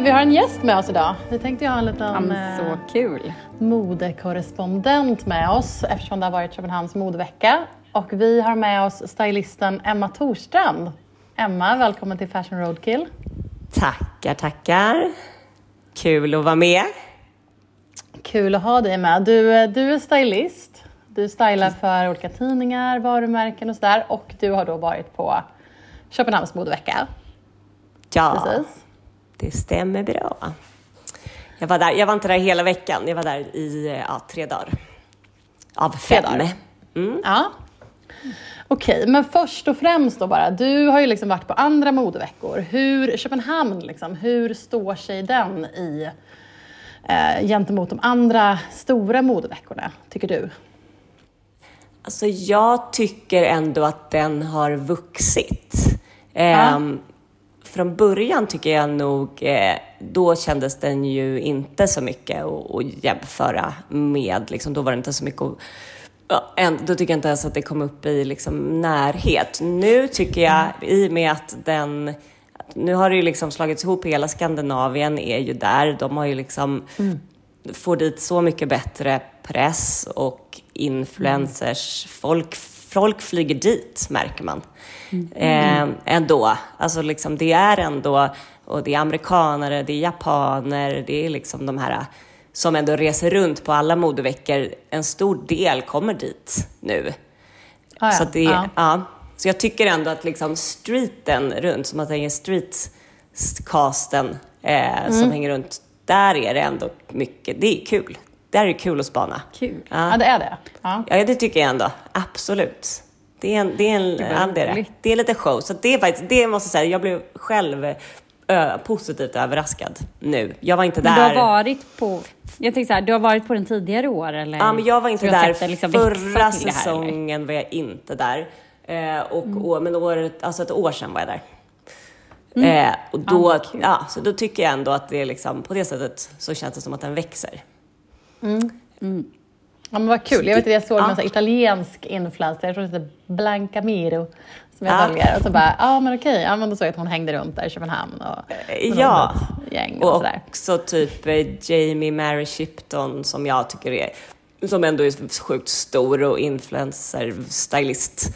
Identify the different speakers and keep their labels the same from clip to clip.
Speaker 1: Du, vi har en gäst med oss idag. Vi tänkte ha en liten
Speaker 2: men så
Speaker 1: eh,
Speaker 2: kul.
Speaker 1: modekorrespondent med oss eftersom det har varit Köpenhamns modevecka. Och vi har med oss stylisten Emma Torstrand. Emma, välkommen till Fashion Roadkill.
Speaker 3: Tackar, tackar. Kul att vara med.
Speaker 1: Kul att ha dig med. Du, eh, du är stylist. Du stylar för olika tidningar, varumärken och sådär. Och du har då varit på Köpenhamns modevecka.
Speaker 3: Ja,
Speaker 1: Precis.
Speaker 3: Det stämmer bra. Jag var, där, jag var inte där hela veckan, jag var där i ja, tre dagar. Av
Speaker 1: Tre
Speaker 3: fem.
Speaker 1: dagar. Ja. Okej, men först och främst då bara. Du har ju liksom varit på andra modeveckor. Hur, Köpenhamn, liksom, hur står sig den i eh, gentemot de andra stora modeveckorna, tycker du?
Speaker 3: Alltså jag tycker ändå att den har vuxit. Ehm, Från början tycker jag nog, eh, då kändes den ju inte så mycket att, att jämföra med. Liksom, då var det inte så mycket att, ja, då tycker jag inte ens att det kom upp i liksom, närhet. Nu tycker jag, i och med att den nu har det ju liksom slagits ihop, hela Skandinavien är ju där. De har ju liksom, får dit så mycket bättre press och influencers. Folk, folk flyger dit, märker man. Eh, ändå. Alltså liksom, det är ändå, och det är amerikanare, det är japaner, det är liksom de här som ändå reser runt på alla modeveckor. En stor del kommer dit nu.
Speaker 1: Ah, ja.
Speaker 3: Så, det,
Speaker 1: Ja.
Speaker 3: ja. så jag tycker ändå att liksom streeten runt, som att det är streetcasten eh,
Speaker 1: Mm.
Speaker 3: som hänger runt, där är det ändå mycket, det är kul. Där är det kul att spana.
Speaker 2: Kul.
Speaker 1: Ja, det är det. Ja.
Speaker 3: Ja, det tycker jag ändå. Absolut. Det är, en, det är, en,
Speaker 2: vad
Speaker 3: ja, det, är det. det är lite show. Så det är faktiskt, det måste jag säga, jag blev själv ö, positivt överraskad nu. Jag var inte
Speaker 2: Men du
Speaker 3: där.
Speaker 2: har varit på, jag tänkte så här, du har varit på den tidigare år eller?
Speaker 3: Ja, men jag var inte där.
Speaker 2: det liksom
Speaker 3: Förra
Speaker 2: det här,
Speaker 3: säsongen var jag inte där. Eh, och,
Speaker 2: Mm.
Speaker 3: år, men året, alltså ett år sedan var jag där. Eh, och då,
Speaker 2: Mm. Ja, kul.
Speaker 3: ja, så då tycker jag ändå att det är liksom, på det sättet så känns det som att den växer.
Speaker 1: Ja, men vad kul. Jag vet att jag såg
Speaker 3: Ja.
Speaker 1: en italiensk influencer, jag tror det heter Blanca Miro, som jag
Speaker 3: Ja.
Speaker 1: följer. Och så bara, ja men okej, ja, men då såg jag att hon hängde runt där i Köpenhamn och med
Speaker 3: ja.
Speaker 1: gäng och,
Speaker 3: Och
Speaker 1: sådär.
Speaker 3: också typ eh, Jamie Mary Shipton som jag tycker är, som ändå är sjukt stor och influencer, stylist.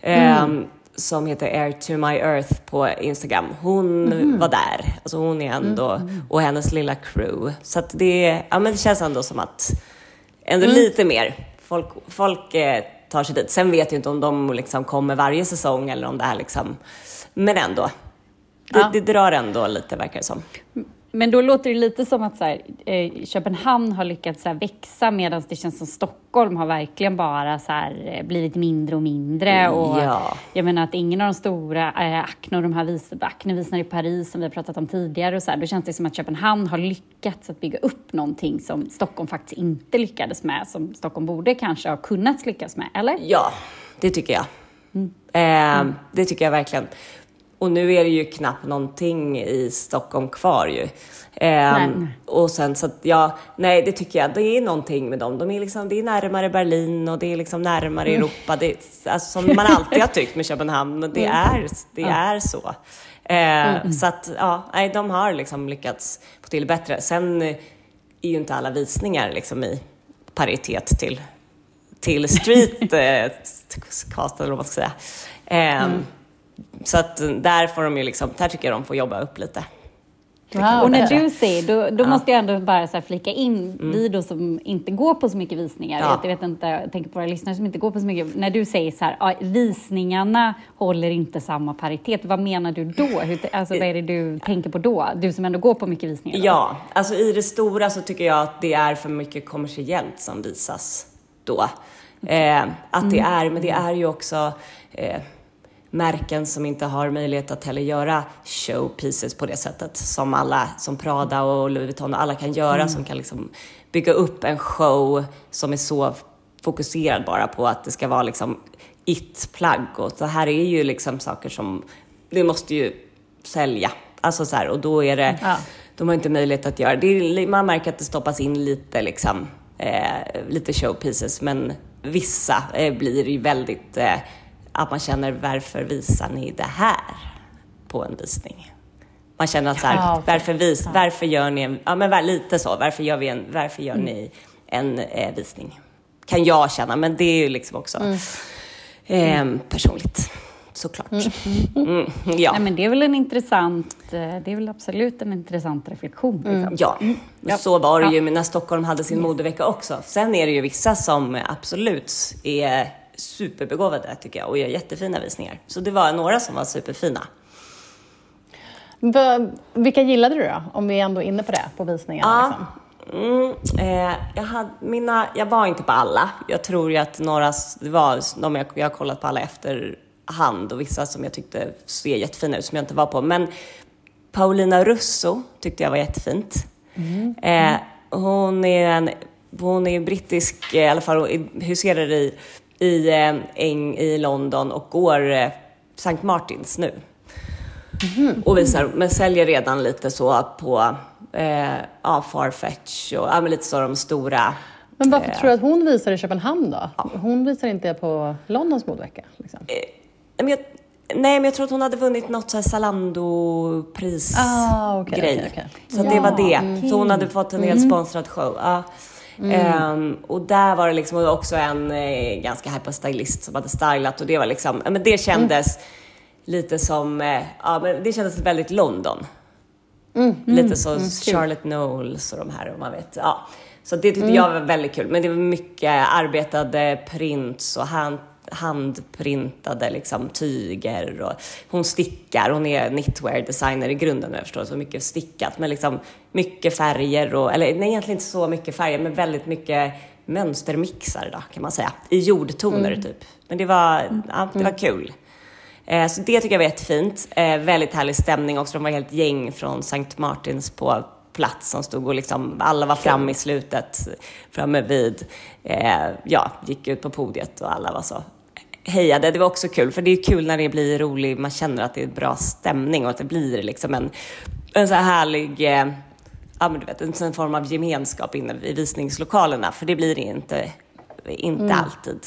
Speaker 1: Mm.
Speaker 3: Eh, som heter Air to my earth på Instagram. Hon
Speaker 1: Mm.
Speaker 3: var där. Alltså hon är ändå, och hennes lilla crew. Så att det, ja, men det känns ändå som att, ändå
Speaker 1: Mm.
Speaker 3: lite mer. Folk, folk eh, tar sig dit. Sen vet jag inte om de liksom kommer varje säsong eller om det är liksom, men ändå. Det,
Speaker 1: Ja.
Speaker 3: det drar ändå lite verkar det som.
Speaker 2: Men då låter det lite som att så här, eh, Köpenhamn har lyckats så här, växa medan det känns som Stockholm har verkligen bara så här, eh, blivit mindre och mindre. Och
Speaker 3: Ja.
Speaker 2: Jag menar att ingen av de stora, eh, Acne och de här vis, i Paris som vi har pratat om tidigare, och så här, då känns det som att Köpenhamn har lyckats att bygga upp någonting som Stockholm faktiskt inte lyckades med, som Stockholm borde kanske ha kunnat lyckas med, eller?
Speaker 3: Ja, det tycker jag. Eh, Det tycker jag verkligen. Och nu är det ju knappt någonting i Stockholm kvar ju. Eh,
Speaker 1: Nej.
Speaker 3: och sen så att ja, nej det tycker jag, det är någonting med dem. De är liksom, det är närmare Berlin och det är liksom närmare Europa. Det är, alltså, som man alltid har tyckt med Köpenhamn, men det är, det är så. Eh, Så att ja, nej, de har liksom lyckats få till bättre. Sen är ju inte alla visningar liksom i paritet till till street eh, cast, eller vad man ska säga. Ehm, Så att där får de ju liksom, där tycker jag de får jobba upp lite.
Speaker 1: Ja,
Speaker 2: Och när du säger, då, då måste jag ändå bara så här flika in, vi då som inte går på så mycket visningar,
Speaker 3: Ja.
Speaker 2: jag vet inte, jag tänker på våra lyssnare som inte går på så mycket, när du säger så här, ja, visningarna håller inte samma paritet, vad menar du då? Hur, alltså, vad är det du tänker på då? Du som ändå går på mycket visningar. då?
Speaker 3: Ja, alltså i det stora så tycker jag att det är för mycket kommersiellt som visas då. Eh, att det är, men det är ju också eh, märken som inte har möjlighet att heller göra showpieces på det sättet som alla, som Prada och Louis Vuitton och alla kan göra som kan liksom bygga upp en show som är så fokuserad bara på att det ska vara liksom it-plagg och det här är ju liksom saker som, det måste ju sälja. Alltså så här, och då är det,
Speaker 1: Ja.
Speaker 3: de har inte möjlighet att göra det. är- Man märker att det stoppas in lite liksom, eh, lite showpieces, men vissa eh, blir ju väldigt, eh, att man känner varför visar ni det här på en visning? Man känner att så här,
Speaker 1: Ja,
Speaker 3: varför, vis, varför gör ni en, ja men lite så, varför gör, vi en, varför gör ni en eh, visning? Kan jag känna, men det är ju liksom också eh, personligt, såklart. Mm, ja.
Speaker 2: Nej, men det är väl en intressant, eh, det är väl absolut en intressant reflektion. Liksom.
Speaker 3: Ja,
Speaker 2: Ja.
Speaker 3: så var det ju när Stockholm hade sin modevecka också. Sen är det ju vissa som absolut är superbegåvade tycker jag och gör jättefina visningar. Så det var några som var superfina.
Speaker 1: Vilka gillade du då? Om vi ändå är inne på det, på visningarna.
Speaker 3: Ja.
Speaker 1: Liksom.
Speaker 3: Mm, eh, jag, hade, mina, jag var inte på alla. Jag tror ju att några, det var de jag, jag har kollat på alla efterhand och vissa som jag tyckte ser jättefina ut som jag inte var på. Men Paulina Russo tyckte jag var jättefint. Eh, hon är en hon är brittisk, eh, i alla fall huserar i, i, eh, Eng, i London och går eh, St. Martins nu. Och visar, men säljer redan lite så på eh, ja, Farfetch och ja, lite så de stora.
Speaker 1: Men varför tror du att hon visar i Köpenhamn då? Hon visar inte på Londons modevecka? Liksom.
Speaker 3: Men jag, nej, men jag tror att hon hade vunnit något så här Zalando-pris
Speaker 1: Ah,
Speaker 3: grej.
Speaker 1: okej, okej.
Speaker 3: Så det var det. Så hon hade fått en helt sponsrad show. Ja. Ehm, och där var det liksom också en eh, ganska hypad stylist som hade stylat och det var liksom, men det kändes lite som, eh, ja men det kändes väldigt London. Lite så Charlotte Knowles och de här, om man vet. Ja. Så det tyckte jag var väldigt kul. Men det var mycket arbetade prints och hand, handprintade liksom, tyger. Och hon stickar, hon är knitwear designer i grunden jag förstår, så mycket stickat. Men liksom mycket färger, och, eller nej egentligen inte så mycket färger, men väldigt mycket mönstermixar då, kan man säga. I jordtoner typ. Men det var, ja, det var kul. Eh, Så det tycker jag var jättefint. Eh, väldigt härlig stämning också. De var helt gäng från Sankt Martins på plats som stod och liksom, alla var framme i slutet, framme vid, eh, ja, gick ut på podiet och alla var så hejade. Det var också kul, för det är kul när det blir roligt, man känner att det är bra stämning och att det blir liksom en, en så här härlig, eh, ja men du vet, en sån form av gemenskap inne i visningslokalerna, för det blir det inte inte alltid.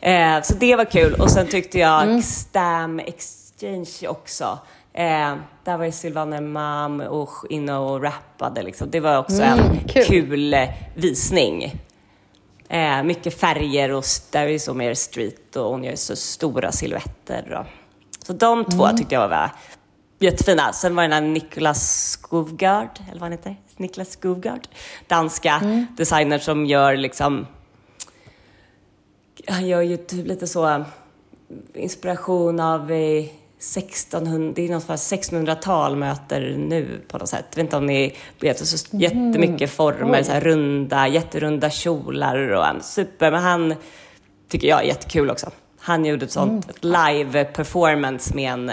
Speaker 3: Eh, så det var kul. Och sen tyckte jag Stam Exchange också. Eh, där var ju Sylvana Imam och inne och rappade. Liksom. Det var också en
Speaker 1: kul.
Speaker 3: kul, eh, visning. Eh, mycket färger och där är så mer street och hon gör så stora silhuetter. Och. Så de två tyckte jag var jättefina. Sen var det den här Niklas Skovgard, eller vad han heter? Niklas Skovgard. Danska designer som gör liksom han gör ju typ lite så inspiration av eh, 1600, det är något för 1600-tal möter nu på något sätt. Jag vet inte om ni vet, så jättemycket former, så här runda, jätterunda kjolar och en super, men han tycker jag är jättekul också. Han gjorde ett sånt ett live performance med en,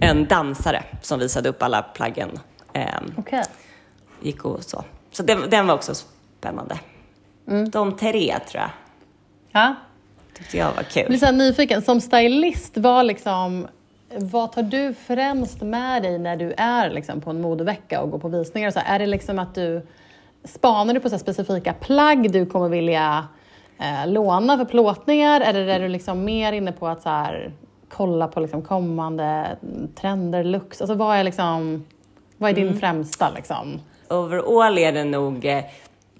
Speaker 3: en dansare som visade upp alla plaggen. Ehm,
Speaker 1: Okej.
Speaker 3: gick och så. Så den, den var också spännande. De tre tror jag
Speaker 1: Ja.
Speaker 3: tyckte jag var
Speaker 1: Jag
Speaker 3: kul.
Speaker 1: blir så nyfiken, som stylist, vad, liksom, vad tar du främst med dig när du är liksom, på en modevecka och går på visningar? Så är det liksom att du spanar du på så specifika plagg du kommer vilja eh, låna för plåtningar? Eller är du liksom mer inne på att så här, kolla på liksom, kommande trender, looks? Alltså, vad är, liksom, vad är din främsta? Liksom?
Speaker 3: Overall är det nog, eh,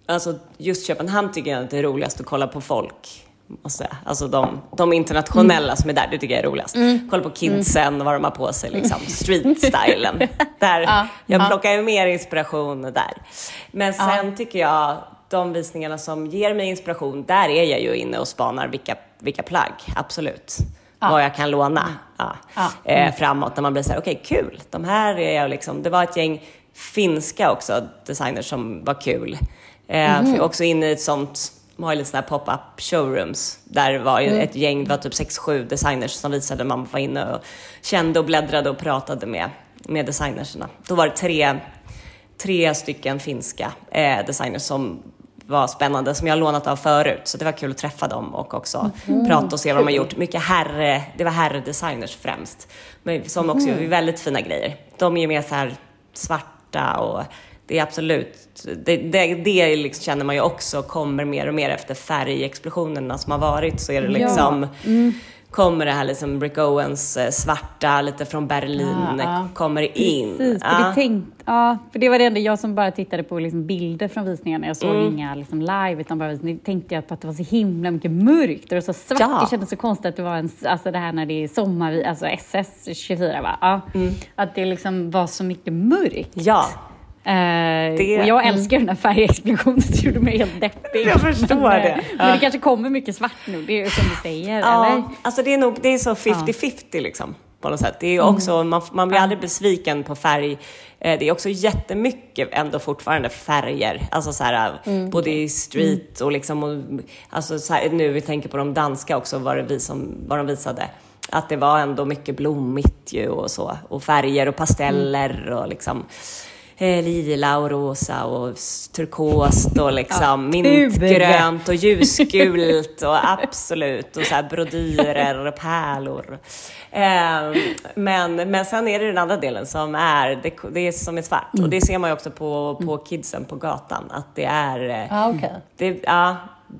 Speaker 3: alltså just Köpenhamn tycker jag är roligast att kolla på folk. Måste jag. Alltså de, de internationella som är där, det tycker jag är roligast. Kolla på kidsen och vad de har på sig, liksom. street-stylen. där,
Speaker 1: Ja,
Speaker 3: jag
Speaker 1: ja.
Speaker 3: plockar ju mer inspiration där. Men sen tycker jag, de visningarna som ger mig inspiration, där är jag ju inne och spanar vilka, vilka plagg, absolut. Vad jag kan låna ja.
Speaker 1: Ja.
Speaker 3: Eh, framåt när man blir så här, okej kul, de här är jag liksom, det var ett gäng finska också designers som var kul. Eh, var också inne i ett sånt, de har ju lite sådana här pop-up showrooms, där var ju ett gäng, det var typ 6-7 designers som visade, man var inne och kände och bläddrade och pratade med, med designerserna. Då var det tre, tre stycken finska eh, designers som var spännande, som jag lånat av förut. Så det var kul att träffa dem och också prata och se vad de har gjort. Mycket herre, det var herrdesigners främst, men som också gör väldigt fina grejer. De är mer så här svarta och det är absolut, det, det, det liksom känner man ju också kommer mer och mer efter färgexplosionerna som har varit så är det
Speaker 1: Ja.
Speaker 3: liksom kommer det här liksom Rick Owens eh, svarta, lite från Berlin,
Speaker 1: Ja, ja.
Speaker 3: kommer in.
Speaker 2: Precis, för, det tänkt, ja, för det var det enda jag som bara tittade på liksom bilder från visningarna. Jag såg
Speaker 3: Mm.
Speaker 2: inga liksom live, utan bara tänkte jag på att det var så himla mycket mörkt. Och det var så svart.
Speaker 3: Ja.
Speaker 2: Det kändes så konstigt att det var en, alltså det här när det är sommar, alltså SS 24 va? Ja, Att det liksom var så mycket mörkt.
Speaker 3: Ja, Det-
Speaker 2: och jag älskar den här färgexplosionen, det gjorde mig helt deppig.
Speaker 3: Jag förstår
Speaker 2: men, eh,
Speaker 3: det.
Speaker 2: Men det kanske kommer mycket svart nu, det är som du säger, eller?
Speaker 3: ja. alltså det är nog det är så 50-50 liksom. På något sätt. Det är ju
Speaker 2: Mm.
Speaker 3: också, man, man blir aldrig besviken på färg. Eh, Det är också jättemycket ändå fortfarande färger. Alltså så här,
Speaker 2: Mm.
Speaker 3: både i street och liksom, och, alltså så här, nu vi tänker på de danska också, vad, det vi som, vad de visade. Att det var ändå mycket blommigt ju och så. Och färger och pasteller och liksom eh, lila och rosa och turkost och liksom mintgrönt och ljusgult och absolut och så här brodyrer och pärlor. Eh, men, men sen är det den andra delen som är, det, det är som är svart. Och det ser man ju också på, på kidsen på gatan att det är, eh,
Speaker 1: Ja, okej.
Speaker 3: det, ja,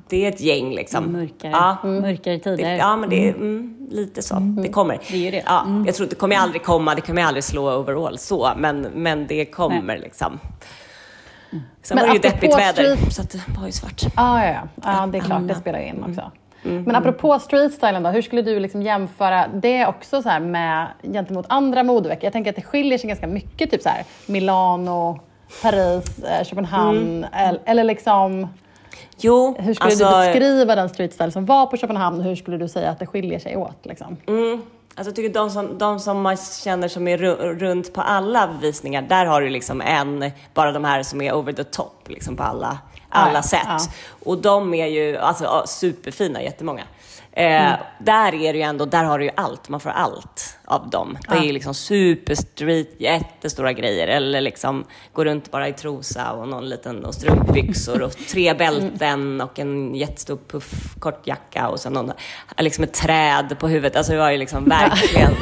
Speaker 3: det är ett gäng liksom.
Speaker 2: Mörkare,
Speaker 3: Ja,
Speaker 2: mörkare tider.
Speaker 3: det, ja, men det är mm, lite så. Det kommer.
Speaker 2: Det det.
Speaker 3: Ja, Jag tror att det kommer aldrig komma, det kommer aldrig slå overall så, men, men det kommer liksom. Sen
Speaker 1: Men
Speaker 3: var det ju deppigt väder,
Speaker 1: street-
Speaker 3: så att det var ju svart.
Speaker 1: Ja, ja, ja. ja, det är klart, det spelar in också. Men apropå streetstylen då, hur skulle du liksom jämföra det också så här med gentemot andra modeveckor? Jag tänker att det skiljer sig ganska mycket, typ så här Milano, Paris, eh, Köpenhamn, eller, eller liksom
Speaker 3: Jo,
Speaker 1: hur skulle
Speaker 3: alltså,
Speaker 1: du beskriva den streetstyle som var på Köpenhamn och hur skulle du säga att det skiljer sig åt? Liksom?
Speaker 3: Mm, alltså jag tycker de som, de som man känner som är ru- runt på alla visningar, där har du liksom en, bara de här som är over the top liksom på alla, alla
Speaker 1: ja,
Speaker 3: sätt.
Speaker 1: ja.
Speaker 3: Och de är ju alltså, superfina, jättemånga. Eh,
Speaker 1: Mm.
Speaker 3: Där är det ju ändå, där har du ju allt, man får allt av dem. Det är ju liksom superstreet, jättestora grejer. Eller liksom gå runt bara i trosa och någon liten och strumpbyxor och tre bälten och en jättestor puff, kort jacka och sen någon, liksom ett träd på huvudet. Alltså det var ju liksom verkligen,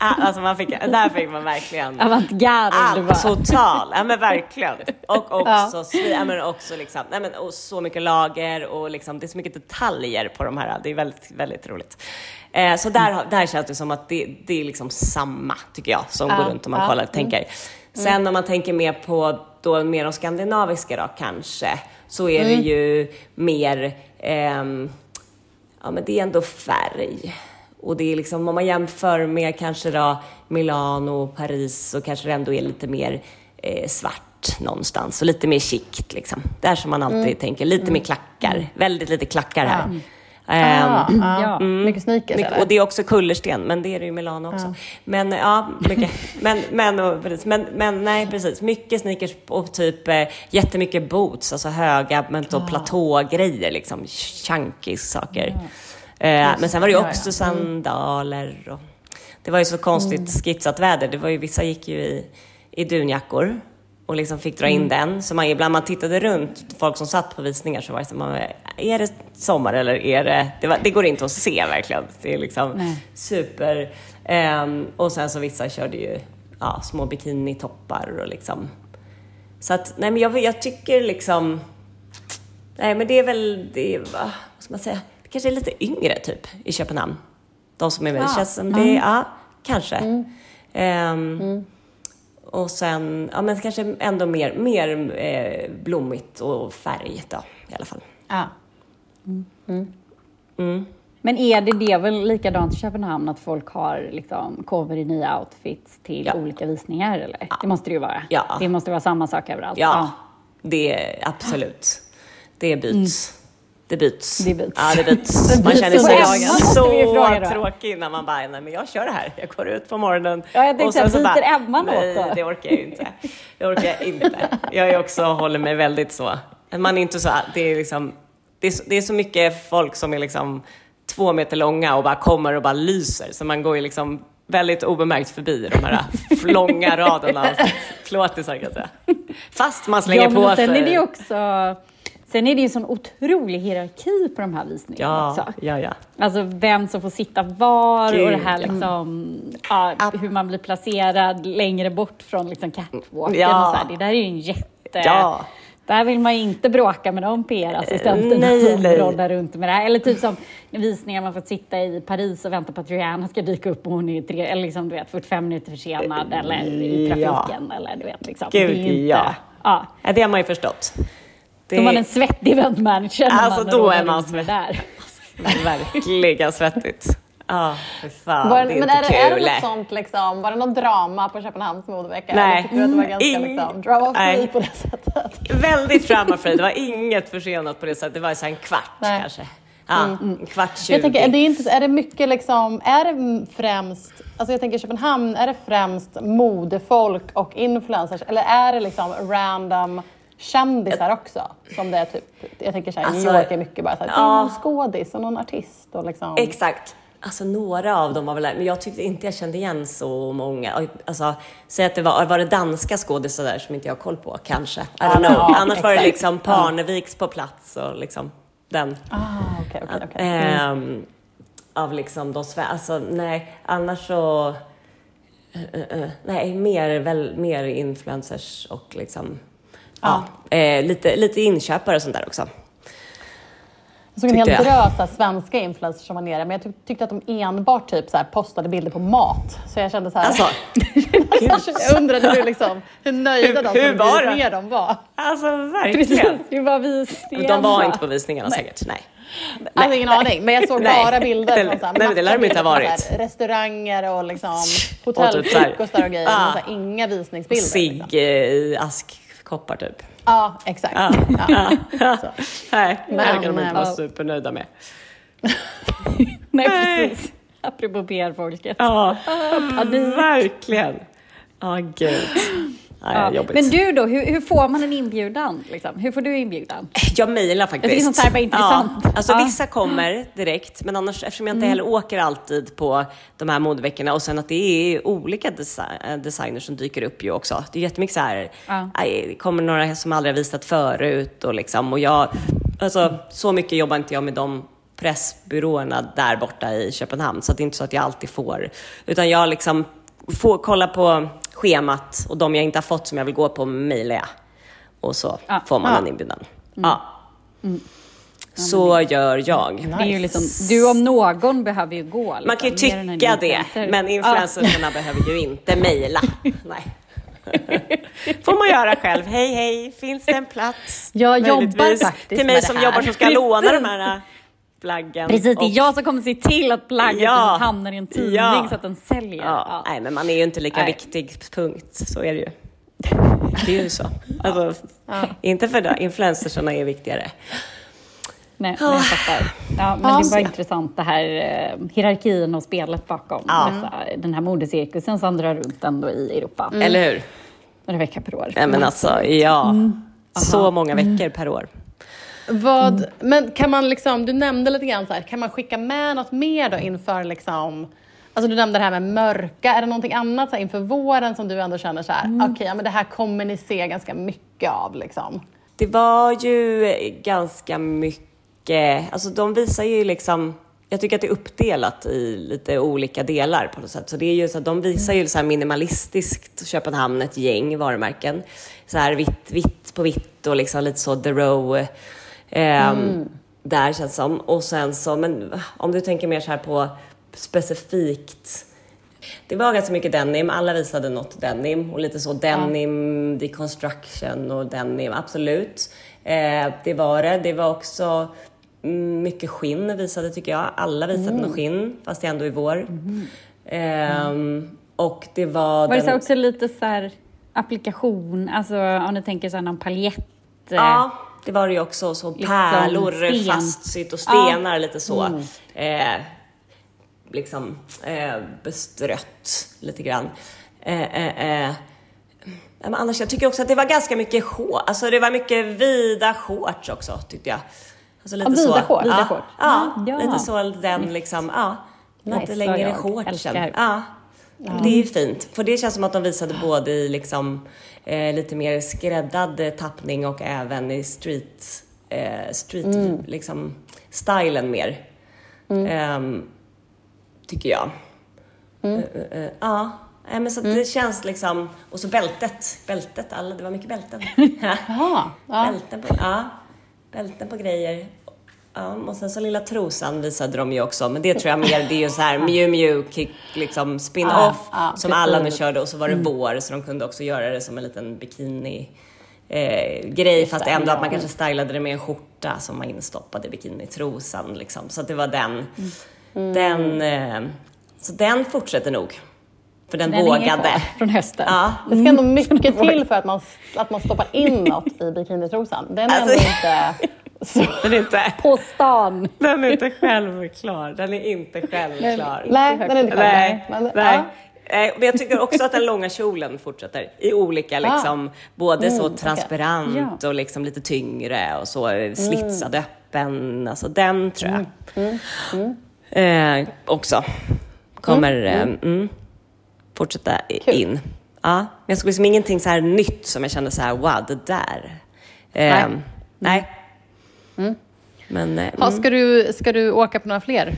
Speaker 3: alltså man fick, där fick man verkligen
Speaker 2: Avantgarde
Speaker 3: allt, total, ja men verkligen. Och också,
Speaker 1: Ja.
Speaker 3: svi- ja, men också liksom, nej, men, och så mycket lager och liksom, det är så mycket detaljer på de här, det är väldigt, väldigt roligt. Eh, så där, där känns det som att det, det är liksom samma, tycker jag, som
Speaker 1: Ja,
Speaker 3: går runt om man
Speaker 1: ja,
Speaker 3: kollar och tänker. Sen om man tänker mer på då mer de skandinaviska då kanske, så är det ju mer, ehm, ja men det är ändå färg. Och det är liksom, om man jämför med kanske då Milano och Paris så kanske det ändå är lite mer eh, svart någonstans och lite mer chict liksom. Där som man alltid tänker, lite mer klackar, väldigt lite klackar här. Ehm,
Speaker 1: Ah, ah.
Speaker 2: Ja.
Speaker 1: Mycket sneakers
Speaker 3: mycket,
Speaker 1: eller?
Speaker 3: och det är också kullersten, men det är det ju i Milano också. Men ja, mycket. Men, men, och, precis, men, men nej, precis. Mycket sneakers och typ eh, jättemycket boots, alltså höga men då platågrejer, liksom chunky saker. Eh, men sen var det ju också sandaler och det var ju så konstigt skitsat väder. Det var ju, vissa gick ju i, i dunjackor och liksom fick dra in den. Så man, ibland man tittade runt, folk som satt på visningar så var det så man, är det sommar eller är det... Det, var, det går inte att se verkligen. Det är liksom
Speaker 2: Nej.
Speaker 3: super... ehm, och sen så vissa körde ju ja, små bikinitoppar och liksom... Så att, nej men jag, jag tycker liksom... Nej men det är väl, det är, va, vad ska man säga, kanske är lite yngre typ i Köpenhamn. De som är med, det
Speaker 1: Ja.
Speaker 3: känns som det, ja, kanske. Ehm, Och sen, ja men kanske ändå mer, mer eh, blommigt och färg då i alla fall.
Speaker 1: Ja.
Speaker 2: Men är det det väl likadant i Köpenhamn att folk har liksom kommer i nya outfits till
Speaker 3: Ja.
Speaker 2: olika visningar eller? Det måste det ju vara.
Speaker 3: Ja.
Speaker 2: Det måste vara samma sak överallt.
Speaker 3: Ja, det är absolut. Det byts. Det byts.
Speaker 2: Det byts.
Speaker 3: Ja, det byts.
Speaker 1: Det
Speaker 3: Man känner sig så tråkig när man bara, nej men jag kör det här. Jag går ut på morgonen.
Speaker 2: Ja, jag tänkte
Speaker 3: och sen
Speaker 2: säga,
Speaker 3: så
Speaker 2: byter Emma något
Speaker 3: Nej,
Speaker 2: då?
Speaker 3: det orkar jag ju inte. Det orkar jag inte. Jag är också, håller mig väldigt så. Man är inte så, det är liksom, det är, så- det är så mycket folk som är liksom två meter långa och bara kommer och bara lyser. Så man går ju liksom väldigt obemärkt förbi de här långa raderna av klåtisar kan jag säga. Fast man slänger
Speaker 2: ja, men
Speaker 3: på
Speaker 2: sen
Speaker 3: sig.
Speaker 2: är det ju också Sen är det ju en sån otrolig hierarki på de här visningarna
Speaker 3: Ja,
Speaker 2: också.
Speaker 3: ja, ja.
Speaker 2: Alltså vem som får sitta var
Speaker 3: Gud,
Speaker 2: och det här
Speaker 3: ja.
Speaker 2: liksom, ja, hur man blir placerad längre bort från liksom catwalken
Speaker 3: Ja.
Speaker 2: och så här. Det där är ju en jätte...
Speaker 3: Ja.
Speaker 2: Där vill man ju inte bråka med de PR-assistenterna som
Speaker 3: nej.
Speaker 2: runt med det här. Eller typ som visningar man får sitta i Paris och vänta på att Rihanna ska dyka upp och hon är tre, eller liksom, du vet, 45 minuter försenad eller i
Speaker 3: Ja.
Speaker 2: trafiken. Eller, du vet, liksom.
Speaker 3: Gud,
Speaker 2: det är inte,
Speaker 3: ja.
Speaker 2: ja.
Speaker 3: Ja, det har man ju förstått. Det
Speaker 2: Då man en svettig eventmanager när
Speaker 3: Alltså,
Speaker 2: man
Speaker 3: då är man
Speaker 2: det där.
Speaker 3: verkligen svettigt. Ja, för fan.
Speaker 1: Var,
Speaker 3: det är
Speaker 1: men
Speaker 3: inte
Speaker 1: är det, är det
Speaker 3: kul.
Speaker 1: något sånt liksom, var det något drama på Köpenhamns modevecka?
Speaker 3: Nej.
Speaker 1: Eller tyckte du att det var ganska
Speaker 3: Mm,
Speaker 1: liksom, drama free på det sättet?
Speaker 3: Väldigt drama-free. Det var inget försenat på det sättet. Det var så en kvart
Speaker 1: Nej. Mm.
Speaker 3: kanske. Ja, en kvart tjugo.
Speaker 1: Jag tänker, är det, inte, är det mycket liksom, är det främst, alltså jag tänker Köpenhamn, är det främst modefolk och influencers eller är det liksom random kändisar också? Som det är typ, jag tänker såhär,
Speaker 3: Alltså,
Speaker 1: New York är mycket bara såhär,
Speaker 3: ja.
Speaker 1: någon skådis och någon artist och liksom.
Speaker 3: Exakt. Alltså några av dem var väl där, men jag tyckte inte jag kände igen så många. Alltså, säg att det var, var det danska skådisar där som inte jag har koll på, kanske. I don't know.
Speaker 1: Ja,
Speaker 3: Annars var det
Speaker 1: exakt.
Speaker 3: liksom Parneviks på plats och liksom den.
Speaker 1: Ah, okej, okej, okej. Mm.
Speaker 3: Ehm, av liksom de sve- alltså nej, annars så... eh, eh, nej, mer, väl, mer influencers och liksom... Ja, eh, lite, lite inköpare och sånt där också.
Speaker 1: Jag såg en hel drös av svenska influencers som var nere, men jag tyck- tyckte att de enbart typ så här postade bilder på mat. Så jag kände så här,
Speaker 3: Alltså,
Speaker 1: jag undrade hur, liksom, hur nöjda
Speaker 3: Hur-
Speaker 1: de
Speaker 3: hur var det?
Speaker 1: ner dem var.
Speaker 3: alltså
Speaker 2: Precis,
Speaker 3: verkligen.
Speaker 2: det var visningen.
Speaker 3: De var
Speaker 2: va?
Speaker 3: inte på visningarna säkert, nej.
Speaker 1: Alltså ingen aning, men jag såg
Speaker 3: Nej.
Speaker 1: bara bilder
Speaker 3: Det-
Speaker 1: från så här,
Speaker 3: nej, det lär de inte ha varit.
Speaker 1: här Restauranger och liksom
Speaker 3: typ
Speaker 1: hotellfrukostar och grejer,
Speaker 3: Ah.
Speaker 1: så här, inga visningsbilder.
Speaker 3: Cigg
Speaker 1: Liksom.
Speaker 3: i askkoppar typ.
Speaker 1: Ja, exakt.
Speaker 3: Ja.
Speaker 1: Ja. Så.
Speaker 3: Nej, det
Speaker 1: Men,
Speaker 3: verkar de inte
Speaker 1: eh,
Speaker 3: vara
Speaker 1: ja.
Speaker 3: supernöjda med.
Speaker 2: Nej, precis. Apropå PR-folket.
Speaker 3: Ja,
Speaker 2: Panik.
Speaker 3: verkligen. Ja, gud.
Speaker 2: Ja.
Speaker 3: jobbigt.
Speaker 2: Men du då, hur, hur får man en inbjudan? Liksom? Hur får du inbjudan?
Speaker 3: Jag mejlar faktiskt.
Speaker 2: Jag tycker sånt här var intressant.
Speaker 3: Ja, alltså
Speaker 2: Ja.
Speaker 3: vissa kommer direkt, men annars eftersom jag inte
Speaker 2: Mm.
Speaker 3: heller åker alltid på de här modeveckorna och sen att det är olika desi- designers som dyker upp ju också. Det är jättemycket så här,
Speaker 2: Ja.
Speaker 3: det kommer några som aldrig har visat förut och liksom och jag, alltså så mycket jobbar inte jag med de pressbyråerna där borta i Köpenhamn så att det är inte så att jag alltid får, utan jag liksom får kolla på schemat och de jag inte har fått som jag vill gå på mejlar jag. Och så
Speaker 2: Ja.
Speaker 3: får man
Speaker 1: Ja.
Speaker 3: en inbjudan. Ja. Så gör jag.
Speaker 2: Det är ju liksom, du om någon behöver ju gå. Liksom,
Speaker 3: Man kan ju
Speaker 2: en
Speaker 3: tycka det, men influencerna behöver ju inte mejla. Nej. får man göra själv. Hej, hej, finns det en plats?
Speaker 1: Jag jobbar faktiskt
Speaker 3: Till mig
Speaker 1: med
Speaker 3: som
Speaker 1: det här.
Speaker 3: jobbar som ska låna de här plaggen.
Speaker 2: Precis, det är
Speaker 3: Och-
Speaker 2: jag som kommer se till att plagget
Speaker 3: Ja.
Speaker 2: liksom hamnar i en tidning
Speaker 3: Ja.
Speaker 2: så att den säljer.
Speaker 3: Ja.
Speaker 2: Ja.
Speaker 3: Nej, men man är ju inte lika
Speaker 2: Nej.
Speaker 3: viktig, punkt. Så är det ju. Det är ju så. Alltså, Inte för det, influencersarna är viktigare.
Speaker 2: Nej, men jag fattar. Ja, men det var intressant det här eh, hierarkin och spelet bakom
Speaker 3: Ja.
Speaker 2: dessa, den här modecirkusen som drar runt ändå i Europa.
Speaker 3: Eller hur?
Speaker 2: Några veckor per år.
Speaker 3: Nej, men alltså, ja.
Speaker 2: Mm.
Speaker 3: Så många veckor per år.
Speaker 1: Vad, men kan man liksom, du nämnde lite grann så här, kan man skicka med något mer då inför liksom, alltså du nämnde det här med mörka, är det någonting annat så här, inför våren som du ändå känner så här, okej, ja, men det här kommer ni se ganska mycket av liksom?
Speaker 3: Det var ju ganska mycket, alltså de visar ju liksom, jag tycker att det är uppdelat i lite olika delar på något sätt. Så det är ju så att de visar ju så här minimalistiskt Köpenhamn, ett gäng varumärken. Så här vitt, vitt på vitt och liksom lite så the row. Ehm, Där känns det som. Och sen så, men om du tänker mer så här på specifikt det var ganska mycket denim, alla visade något denim och lite så denim, deconstruction och denim, absolut. Eh, det var det. Det var också mm, mycket skinn visade tycker jag. Alla visade något skinn, fast det ändå är vår. Ehm, och det var...
Speaker 2: Var det
Speaker 3: den-
Speaker 2: så också lite så här applikation, alltså om du tänker så här någon paljett? eh,
Speaker 3: Ja, det var det ju också. Så
Speaker 2: Liksom
Speaker 3: pärlor
Speaker 2: sten.
Speaker 3: fastsytt och stenar lite så. Eh, liksom eh, bestrött lite grann. Eh, eh, eh. Men annars, jag tycker också att det var ganska mycket shorts. Alltså det var mycket vida shorts också tyckte jag. Alltså lite
Speaker 1: Ja, vida
Speaker 3: så. Ja,
Speaker 1: Vida shorts.
Speaker 3: ja,
Speaker 2: Ja.
Speaker 3: lite så den liksom, ja.
Speaker 1: Nice,
Speaker 3: lite längre shortsen.
Speaker 2: Älskar.
Speaker 3: Ja. Det är fint, för det känns som att de visade både i liksom, eh, lite mer skräddad eh, tappning och även i street, eh, street liksom, stylen mer. Ehm, tycker jag. Eh, eh, eh, ja, Nej, men så att det känns liksom, och så bältet, bältet, alla, det var mycket bälten.
Speaker 1: Jaha, ja.
Speaker 3: Bälten på, ja, bälten på grejer. Ja, och sen så lilla trosan visade de ju också, men det tror jag mer, det är ju så här Mew Mew kick, liksom spin-off
Speaker 1: Ja, ja,
Speaker 3: som alla nu körde och så var det vår så de kunde också göra det som en liten bikini eh, grej fast ändå att man kanske stylade det med en skjorta som man instoppade bikinitrosan liksom. Så det var den,
Speaker 1: Mm.
Speaker 3: den, eh, så den fortsätter nog. För den,
Speaker 2: Den
Speaker 3: vågade.
Speaker 2: från hösten.
Speaker 3: Ja,
Speaker 1: Det ska ändå mycket till för att man, att man stoppar in något i bikinitrosan. Den är
Speaker 3: Alltså-
Speaker 1: inte... Så,
Speaker 3: den är inte,
Speaker 2: På stan!
Speaker 3: den är inte självklar. Den är inte självklar.
Speaker 1: nej, den är inte klar.
Speaker 3: Nej,
Speaker 1: Men,
Speaker 3: nej.
Speaker 1: Ja.
Speaker 3: Eh, Men jag tycker också att den långa kjolen fortsätter i olika liksom, både så transparent och liksom lite tyngre och så eh, slitsad öppen. Alltså den tror jag. Eh, också kommer eh, mm, fortsätta
Speaker 1: Kul.
Speaker 3: in. Ja, men jag såg liksom ingenting så här nytt som jag kände så här, wow, det där. Eh,
Speaker 1: Nej.
Speaker 3: nej. Men, eh,
Speaker 1: Ha, ska, du, ska du åka på några fler?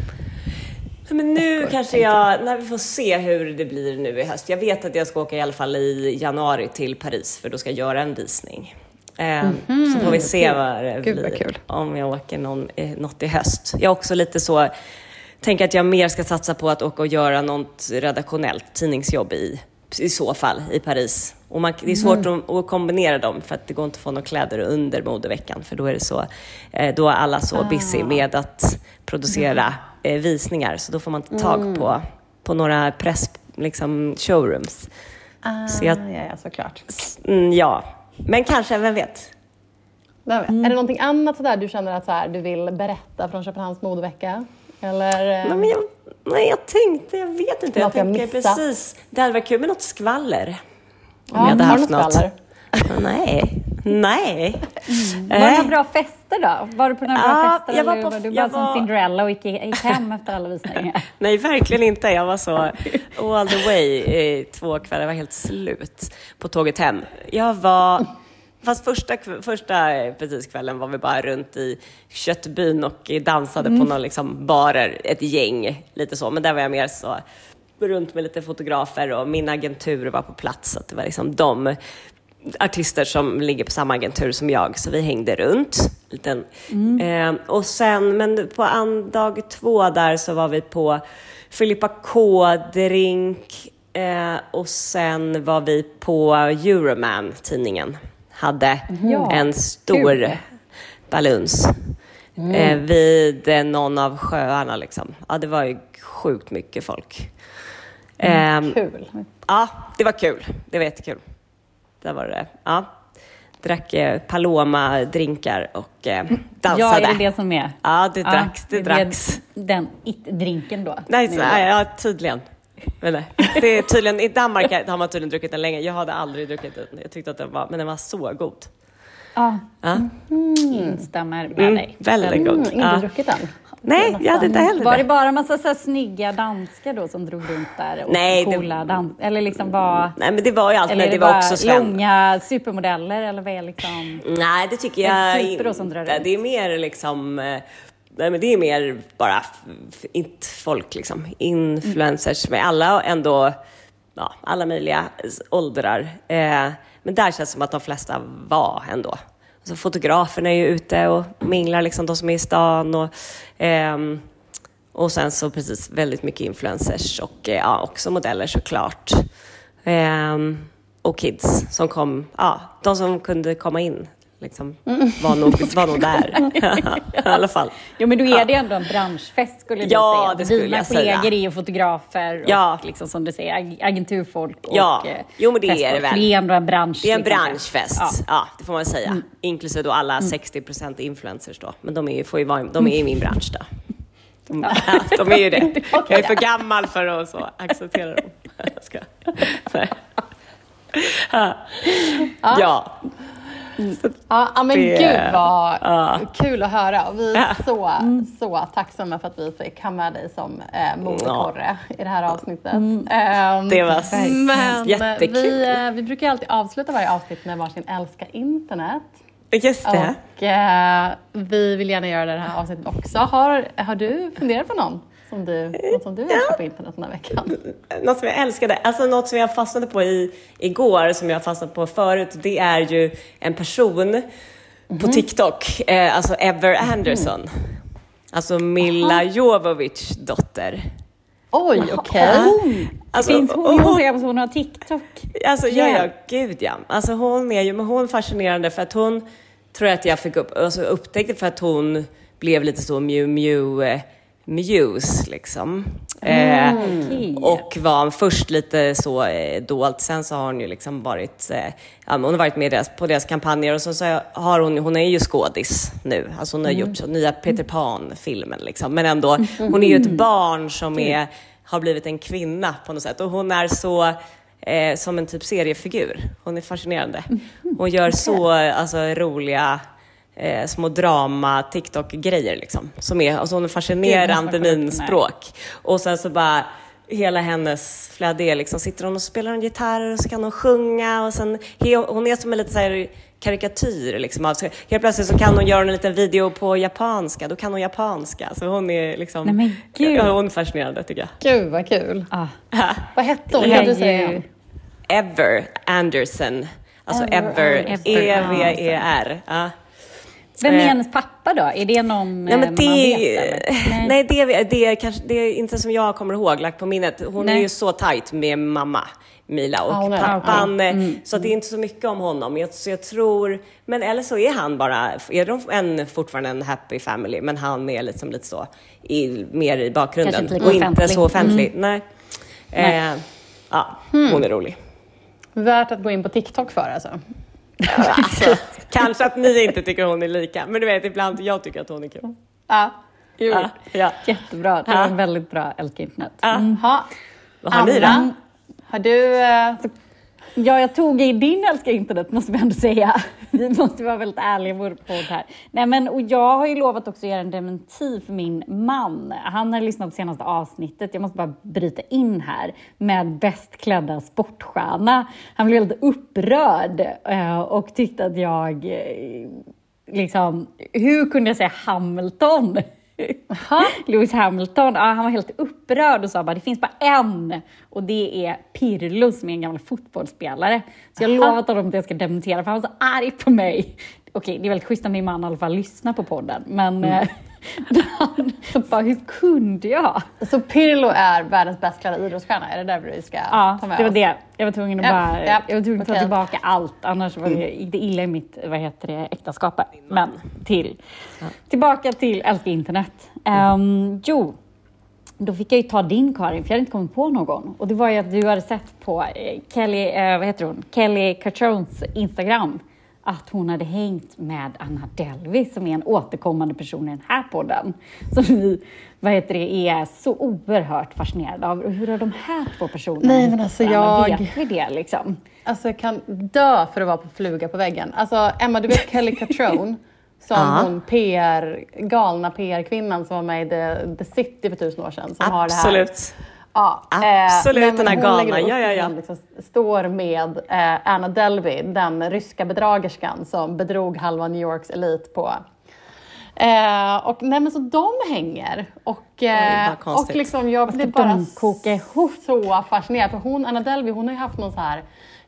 Speaker 3: men nu kanske jag, när vi får se hur det blir nu i höst. Jag vet att jag ska åka i alla fall i januari till Paris för då ska jag göra en visning. Eh, Så får vi se vad det.
Speaker 1: Gud, vad
Speaker 3: blir.
Speaker 1: kul.
Speaker 3: Om jag åker någon, eh, något i höst. Jag är också lite så, tänker att jag mer ska satsa på att åka och göra något redaktionellt tidningsjobb i, i så fall, i Paris. Och man, det är svårt
Speaker 1: Mm.
Speaker 3: att, kombinera dem för att det går inte att få några kläder under modeveckan för då är det så, eh, då är alla så
Speaker 1: Ah.
Speaker 3: busy med att producera eh, visningar så då får man inte tag
Speaker 1: Mm.
Speaker 3: på, på några press, liksom showrooms.
Speaker 1: Ah,
Speaker 3: Så jag-
Speaker 1: ja, ja, såklart.
Speaker 3: Mm, ja, men kanske, vem vet?
Speaker 1: Vem vet? Är det någonting annat sådär du känner att så här, du vill berätta från Köpenhamns modevecka? Eller? eh,
Speaker 3: Nej, men jag, nej, jag tänkte, jag vet inte. Jag
Speaker 1: Något jag
Speaker 3: tänker
Speaker 1: missat.
Speaker 3: precis, det hade varit kul med något skvaller. Om
Speaker 1: ja,
Speaker 3: jag hade haft
Speaker 1: något
Speaker 3: något.
Speaker 1: skvaller?
Speaker 3: Nej, nej.
Speaker 2: Var det några bra fester då? Var du på några bra
Speaker 3: Ja,
Speaker 2: fester
Speaker 3: jag var
Speaker 2: eller
Speaker 3: på-
Speaker 2: var du
Speaker 3: jag
Speaker 2: bara som
Speaker 3: var-
Speaker 2: Cinderella och gick, gick hem efter alla visningar?
Speaker 3: Nej, verkligen inte. Jag var så all the way i två kvällar. Jag var helt slut på tåget hem. Jag var... Fast första, första eh, precis kvällen var vi bara runt i köttbyn och dansade på några liksom barer, ett gäng, lite så. Men där var jag mer så, runt med lite fotografer och min agentur var på plats. Så det var liksom de artister som ligger på samma agentur som jag, så vi hängde runt. Liten. Eh, och sen, men på an, dag två där så var vi på Filippa K-drink eh, och sen var vi på Euroman, tidningen, hade
Speaker 2: Ja,
Speaker 3: en stor
Speaker 2: kul.
Speaker 3: baluns eh, vid eh, någon av sjöarna liksom. Ja, det var ju sjukt mycket folk. Ehm,
Speaker 1: Kul.
Speaker 3: Ja, det var kul. Det var jättekul. Där var det, ja. Drack eh, Paloma-drinkar och eh, dansade.
Speaker 2: Ja, är det det som är?
Speaker 3: Ja, det dracks, det
Speaker 2: är
Speaker 3: dracks.
Speaker 2: Den it-drinken då?
Speaker 3: Nej, så, ja, tydligen. Men nej. Det är tydligen, I Danmark har man tydligen druckit den länge. Jag hade aldrig druckit den. Jag tyckte att den var, men den var så god.
Speaker 2: Ja,
Speaker 3: Ja.
Speaker 2: instämmer med
Speaker 3: Mm,
Speaker 2: dig.
Speaker 3: väldigt
Speaker 2: Den-
Speaker 3: god.
Speaker 1: Mm, inte
Speaker 3: Ja.
Speaker 1: druckit än.
Speaker 3: Nej, jag hade inte heller
Speaker 2: Var det
Speaker 3: det.
Speaker 2: bara massa så här snygga danskar då som drog runt där? Och
Speaker 3: Nej, det-
Speaker 2: coola dans... Eller liksom var...
Speaker 3: Nej, men det var ju allt.
Speaker 2: Eller
Speaker 3: det
Speaker 2: det
Speaker 3: var
Speaker 2: bara
Speaker 3: också sven...
Speaker 2: långa supermodeller eller vad är liksom...
Speaker 3: Nej, det tycker
Speaker 2: det
Speaker 3: jag inte.
Speaker 2: runt?
Speaker 3: Det är mer liksom... Nej, men det är mer bara inte folk liksom. Influencers med alla ändå, ja, alla möjliga åldrar. Eh, men där känns det som att de flesta var ändå. Så fotograferna är ju ute och minglar, liksom de som är i stan och eh, och sen så precis väldigt mycket influencers och eh, ja, också modeller såklart. Eh, och kids som kom, ja, de som kunde komma in liksom, var, nog, var nog där. I alla fall.
Speaker 2: Jo men då är det ändå en branschfest skulle du
Speaker 3: Ja,
Speaker 2: säga.
Speaker 3: det skulle
Speaker 2: Dina
Speaker 3: jag säga.
Speaker 2: kollegor är ju fotografer
Speaker 3: Ja.
Speaker 2: och liksom som du säger ag- agenturfolk och
Speaker 3: Ja.
Speaker 2: eh,
Speaker 3: Jo, men det är det väl.
Speaker 2: Det är ändå en bransch.
Speaker 3: Det är en
Speaker 2: liksom.
Speaker 3: branschfest,
Speaker 2: Ja.
Speaker 3: ja. det får man säga. Inklusive då alla 60% influencers då. Men de är ju, får ju vara, de är i min bransch då. De, de är ju det. Jag är för gammal för att så, acceptera dem. Jag ska. Nej. Ja.
Speaker 1: Ja, ja, men
Speaker 3: Det-
Speaker 1: gud vad
Speaker 3: ja.
Speaker 1: kul att höra. Och vi är
Speaker 3: Ja.
Speaker 1: så, så tacksamma för att vi fick ha med dig som eh, modekorre i det här avsnittet. Ehm,
Speaker 3: Det var
Speaker 1: men
Speaker 3: jättekul.
Speaker 1: Vi, eh, vi brukar alltid avsluta varje avsnitt med varsin älskar internet.
Speaker 3: Just det.
Speaker 1: Och eh, vi vill gärna göra det här avsnittet också. Har, har du funderat på någon som du, något som du älskar på internet den här veckan?
Speaker 3: Något som jag älskade, alltså något som jag fastnade på i, igår, som jag fastnat på förut, det är ju en person på TikTok, eh, alltså Ever Anderson. Alltså Milla Jovovics dotter.
Speaker 1: Oj, okej.
Speaker 2: Hon!
Speaker 3: Alltså,
Speaker 2: Finns hon
Speaker 3: hon-
Speaker 2: på hon har TikTok?
Speaker 3: Alltså ja, ja, gud ja. Alltså hon är ju, men hon är fascinerande för att hon tror jag att jag fick upp, alltså upptäckte för att hon blev lite så Mew eh, Muse liksom. Eh,
Speaker 2: Okej.
Speaker 3: och var först lite så eh, dolt, sen så har hon ju liksom varit, eh, hon har varit med deras, på deras kampanjer. Och så, så har hon, hon är ju skådis nu, alltså hon har gjort så, nya Peter Pan-filmen liksom, men ändå, hon är ju ett barn som är, har blivit en kvinna på något sätt. Och hon är så eh, som en typ seriefigur. Hon är fascinerande. Hon gör så alltså, roliga eh, små drama TikTok-grejer liksom. Som är, alltså hon är fascinerande minspråk. Och sen så bara hela hennes flöde är liksom, sitter hon och spelar en gitarr och så kan hon sjunga och sen, he- hon är som en lite så här karikatyr liksom. Alltså, helt plötsligt så kan hon göra en liten video på japanska, då kan hon japanska. Så hon är liksom,
Speaker 2: Nej, men gud.
Speaker 3: ja, hon är fascinerande tycker jag.
Speaker 1: Gud vad kul.
Speaker 2: Ah.
Speaker 1: Vad hette hon? Kan du säga?
Speaker 3: Ever Anderson. Alltså
Speaker 1: Ever
Speaker 3: Ever,
Speaker 2: Anderson.
Speaker 3: E-V-E-R. Ja.
Speaker 2: Vem är
Speaker 3: Eh,
Speaker 2: hennes pappa då? Är det någon
Speaker 3: Nej,
Speaker 2: eh,
Speaker 3: men
Speaker 2: man
Speaker 3: det,
Speaker 2: vet? Eller?
Speaker 3: nej, det, det, är kanske, det är inte som jag kommer ihåg, lagt på minnet. Hon är
Speaker 2: Nej.
Speaker 3: ju så tajt med mamma, Mila, och
Speaker 1: är det.
Speaker 3: pappan. eh, Så det är inte så mycket om honom. Jag, så jag tror, men eller så är han bara, är de en, fortfarande en happy family, men han är liksom lite så, i, mer i bakgrunden.
Speaker 2: Inte
Speaker 3: och inte
Speaker 2: offentlig.
Speaker 3: så offentlig. Nej.
Speaker 2: Nej.
Speaker 3: Eh, ja, hon är rolig.
Speaker 1: Värt att gå in på TikTok för alltså.
Speaker 3: Alltså, kanske att ni inte tycker hon är lika, men du vet ibland jag tycker att hon är kul.
Speaker 1: Ja. Kul.
Speaker 3: Ja, ja.
Speaker 2: Jättebra, det var en väldigt bra älska internet.
Speaker 3: Ja.
Speaker 1: Ha.
Speaker 3: Vad har ni då?
Speaker 1: Anna, Har du...
Speaker 2: Ja, jag tog i din älska internet måste vi ändå säga. Vi måste vara väldigt ärliga i vår podd här. Nej, men, och jag har ju lovat också att göra en dementi för min man. Han har lyssnat på senaste avsnittet. Jag måste bara bryta in här med bäst klädda sportstjärna. Han blev väldigt upprörd eh, och tyckte att jag eh, liksom, hur kunde jag säga Hamilton? Lewis Hamilton, ja, han var helt upprörd och sa bara det finns bara en och det är Pirlo som är en gammal fotbollsspelare. Så jag har lovat honom att jag ska dementera för han var så arg på mig. Okej, det är väldigt schysst att min man i alla fall lyssnar på podden, men
Speaker 1: Mm.
Speaker 2: så bara, hur kunde jag?
Speaker 1: Så Pirlo är världens bäst klädda idrottsstjärna? Är det där vi ska
Speaker 2: Ja,
Speaker 1: ta med
Speaker 2: det var
Speaker 1: oss?
Speaker 2: det. Jag var tvungen att,
Speaker 1: Ja,
Speaker 2: bara,
Speaker 1: ja,
Speaker 2: jag var tvungen att ta
Speaker 1: okej.
Speaker 2: tillbaka allt, annars var det, gick det illa i mitt vad heter det, äktenskap. Men till, tillbaka till älska internet. Um, jo, då fick jag ju ta din Karin, för jag hade inte kommit på någon. Och det var ju att du hade sett på eh, Kelly, eh, vad heter hon? Kelly Catrones Instagram att hon hade hängt med Anna Delvey som är en återkommande person i den här podden. Som vi vad heter det, är så oerhört fascinerade av. Och hur har de här två personerna
Speaker 1: Nej, men alltså jag-
Speaker 2: Vet vi det liksom?
Speaker 1: Alltså jag kan dö för att vara på fluga på väggen. Alltså Emma, du vet Kelly Catrone? Som
Speaker 3: Ja.
Speaker 1: hon PR, galna PR-kvinnan som var med i The, The City för tusen år sedan. Som Har det här.
Speaker 3: Absolut.
Speaker 1: Ja,
Speaker 3: Absolut,
Speaker 1: nej, men
Speaker 3: den här galna. Ja, ja, ja.
Speaker 1: Liksom, står med eh, Anna Delvey, den ryska bedragerskan som bedrog halva New Yorks elit på Eh, och nej men så de hänger. Och, eh,
Speaker 3: konstigt.
Speaker 1: och liksom jag blir bara
Speaker 2: kokar
Speaker 1: så fascinerad. För hon, Anna Delvey, hon har ju haft någon så här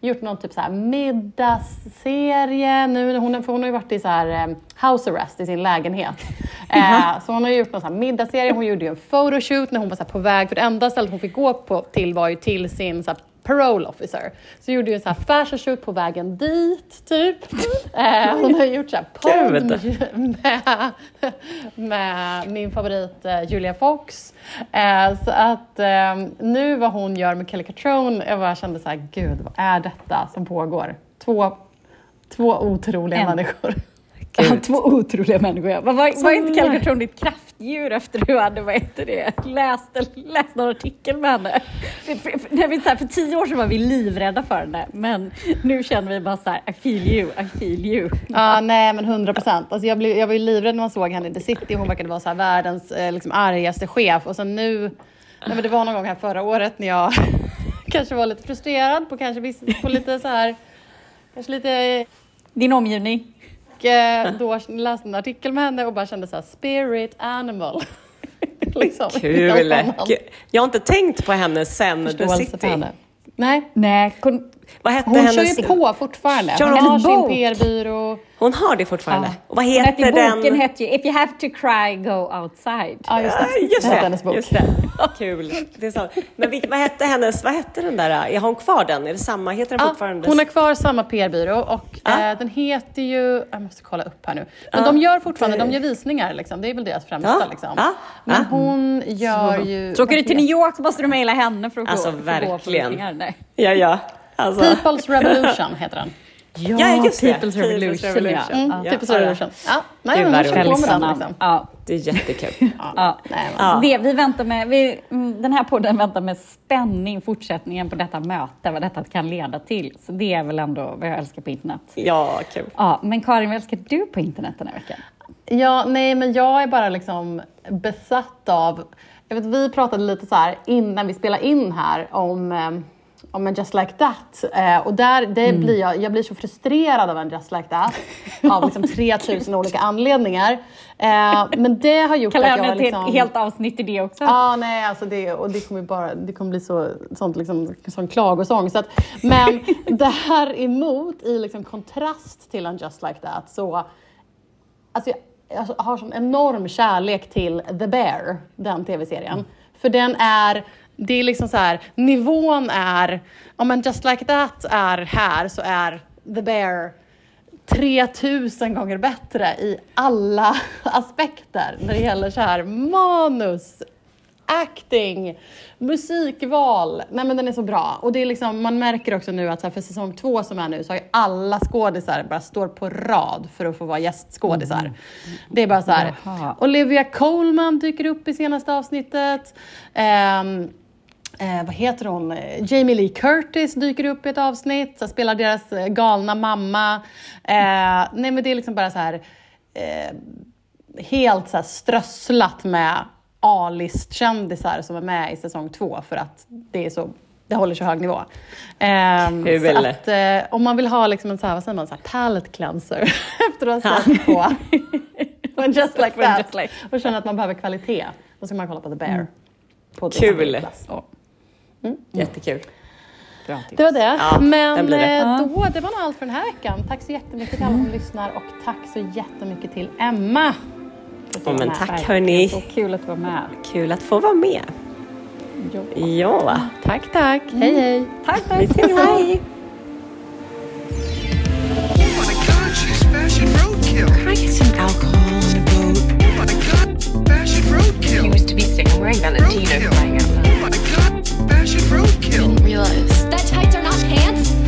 Speaker 1: gjort någon typ så här middagsserie. Nu, hon, för hon har ju varit i så här eh, house arrest i sin lägenhet. Eh, så hon har gjort någon så här middagsserie, hon gjorde ju en photoshoot när hon var så på väg, för det enda stället hon fick gå på, till var ju till sin så parole officer. Så gjorde ju en så här fashion shoot på vägen dit, typ. Eh, hon har gjort så här podd
Speaker 3: Gud.
Speaker 1: med, med min favorit eh, Julia Fox. Eh, så att eh, nu vad hon gör med Kelly Catrone, jag bara kände så här, gud vad är detta som pågår? Två, två otroliga
Speaker 2: En.
Speaker 1: människor.
Speaker 2: Ja, två otroliga människor. ja. Var, var, var inte Kelly Catrone ditt kraftdjur efter du hade vad heter det, läst, läst någon artikel med henne? För, för, för, för tio år sedan var vi livrädda för henne, men nu känner vi bara så här, I feel you, I feel you.
Speaker 1: Ja, nej men 100 procent. Alltså jag, blev- jag var ju livrädd när man såg henne i The City. Hon verkade vara så här världens eh, liksom, argaste chef. Och sen nu, nej, men det var någon gång här förra året när jag kanske var lite frustrerad på kanske på lite så här, kanske lite
Speaker 2: Din omgivning.
Speaker 1: Eh, då läste en artikel med henne och bara kände så här spirit animal. liksom.
Speaker 3: Kul! Jag har inte tänkt på henne sen The City.
Speaker 1: henne. Nej,
Speaker 2: Nej,
Speaker 3: Vad hette
Speaker 1: hon kör
Speaker 3: hennes...
Speaker 1: ju på fortfarande.
Speaker 3: Kör
Speaker 1: Hon
Speaker 3: hon
Speaker 1: har sin? PR-byrå.
Speaker 3: Hon har det fortfarande.
Speaker 2: Ja.
Speaker 3: Och vad
Speaker 2: hon
Speaker 3: heter
Speaker 2: hette,
Speaker 3: den?
Speaker 2: boken hette ju If you have to cry, go outside.
Speaker 1: Ja, just det.
Speaker 3: Ja, Just
Speaker 1: det. hennes bok.
Speaker 3: just det. Kul. Det är så. Men vilk, vad hette hennes, vad hette den där? Är hon kvar den? Är det samma? Heter den
Speaker 1: Ja,
Speaker 3: fortfarande?
Speaker 1: hon har kvar samma PR-byrå och
Speaker 3: Ja.
Speaker 1: eh, den heter ju, jag måste kolla upp här nu, men de gör fortfarande, de gör visningar liksom. det är väl deras främsta
Speaker 3: Ja,
Speaker 1: liksom.
Speaker 3: ja,
Speaker 1: Men
Speaker 3: ja.
Speaker 1: hon gör ju...
Speaker 2: Så åker du till New York så måste du mejla henne för att
Speaker 3: Alltså,
Speaker 2: gå, för att gå på
Speaker 3: verkligen.
Speaker 2: visningar. Nej.
Speaker 3: Ja, ja. Alltså.
Speaker 1: People's Revolution heter den.
Speaker 3: Ja, just det.
Speaker 2: People's
Speaker 3: People's
Speaker 2: Revolution,
Speaker 3: Revolution.
Speaker 2: ja.
Speaker 1: Mm,
Speaker 3: Ja,
Speaker 1: People's
Speaker 3: ja, ja.
Speaker 1: Revolution. Ja, nej,
Speaker 3: Gud,
Speaker 1: men
Speaker 3: vad
Speaker 1: hon på
Speaker 3: roligt.
Speaker 1: med den liksom.
Speaker 2: Ja.
Speaker 3: Det är jättekul.
Speaker 2: Ja.
Speaker 1: Nej, men,
Speaker 3: Ja.
Speaker 2: Det, vi väntar med, vi, mm, den här podden väntar med spänning fortsättningen på detta möte, vad detta kan leda till. Så det är väl ändå vad jag älskar på internet.
Speaker 3: Ja, kul.
Speaker 2: Ja, men Karin, vad älskar du på internet den här veckan?
Speaker 1: Ja, nej, men jag är bara liksom besatt av... Jag vet, vi pratade lite så här innan vi spelade in här om, eh, om en Just Like That. Eh, och där det
Speaker 2: Mm.
Speaker 1: blir jag, jag blir så frustrerad av en Just Like That av liksom 3000 olika anledningar. Eh, men det har gjort
Speaker 2: Kallar
Speaker 1: att
Speaker 2: jag ett
Speaker 1: liksom...
Speaker 2: helt, helt avsnitt i det också?
Speaker 1: Ja, nej, alltså det, och det kommer bara, det kommer bli så, sånt liksom, sån klagosång. Så att, men däremot, i liksom kontrast till en Just Like That, så alltså jag, jag har sån enorm kärlek till The Bear, den tv-serien. För den är, det är liksom så här, nivån är, om en Just Like That är här så är The Bear 3000 gånger bättre i alla aspekter när det gäller så här manus, acting, musikval. Nej men den är så bra. Och det är liksom, man märker också nu att så för säsong två som är nu så har ju alla skådisar bara står på rad för att få vara gästskådisar. Det är bara så här. Olivia Colman dyker upp i senaste avsnittet. Ehm, Eh, vad heter hon? Jamie Lee Curtis dyker upp i ett avsnitt, så spelar deras eh, galna mamma. Eh, nej men det är liksom bara så här eh, helt så här strösslat med A-listkändisar som är med i säsong två för att det är så det håller så hög nivå.
Speaker 3: Kul.
Speaker 1: så att, eh, om man vill ha liksom en så här, vad säger man, så här palate cleanser efter att ha sett på, Just Like That
Speaker 2: Just Like-
Speaker 1: och känner att man behöver kvalitet, då ska man kolla på The Bear. På
Speaker 3: Kul.
Speaker 1: Disney Plus.
Speaker 3: Jättekul.
Speaker 2: Bra tips.
Speaker 1: Det var det.
Speaker 3: Ja,
Speaker 1: Men
Speaker 3: det.
Speaker 1: eh, då, det var nog allt för den här veckan. Tack så jättemycket till alla som lyssnar och tack så jättemycket till Emma. var
Speaker 3: men tack hörni.
Speaker 2: Så kul att du var med.
Speaker 3: Kul att få vara med.
Speaker 2: Jo.
Speaker 3: Ja.
Speaker 1: Tack, tack. Hej, hej.
Speaker 2: Tack, tack.
Speaker 3: Vi ses. Hej.
Speaker 4: Oh? Oh.
Speaker 5: He to be sick. Wearing Valentino for my Fruitkill. Didn't realize. That tights are not pants?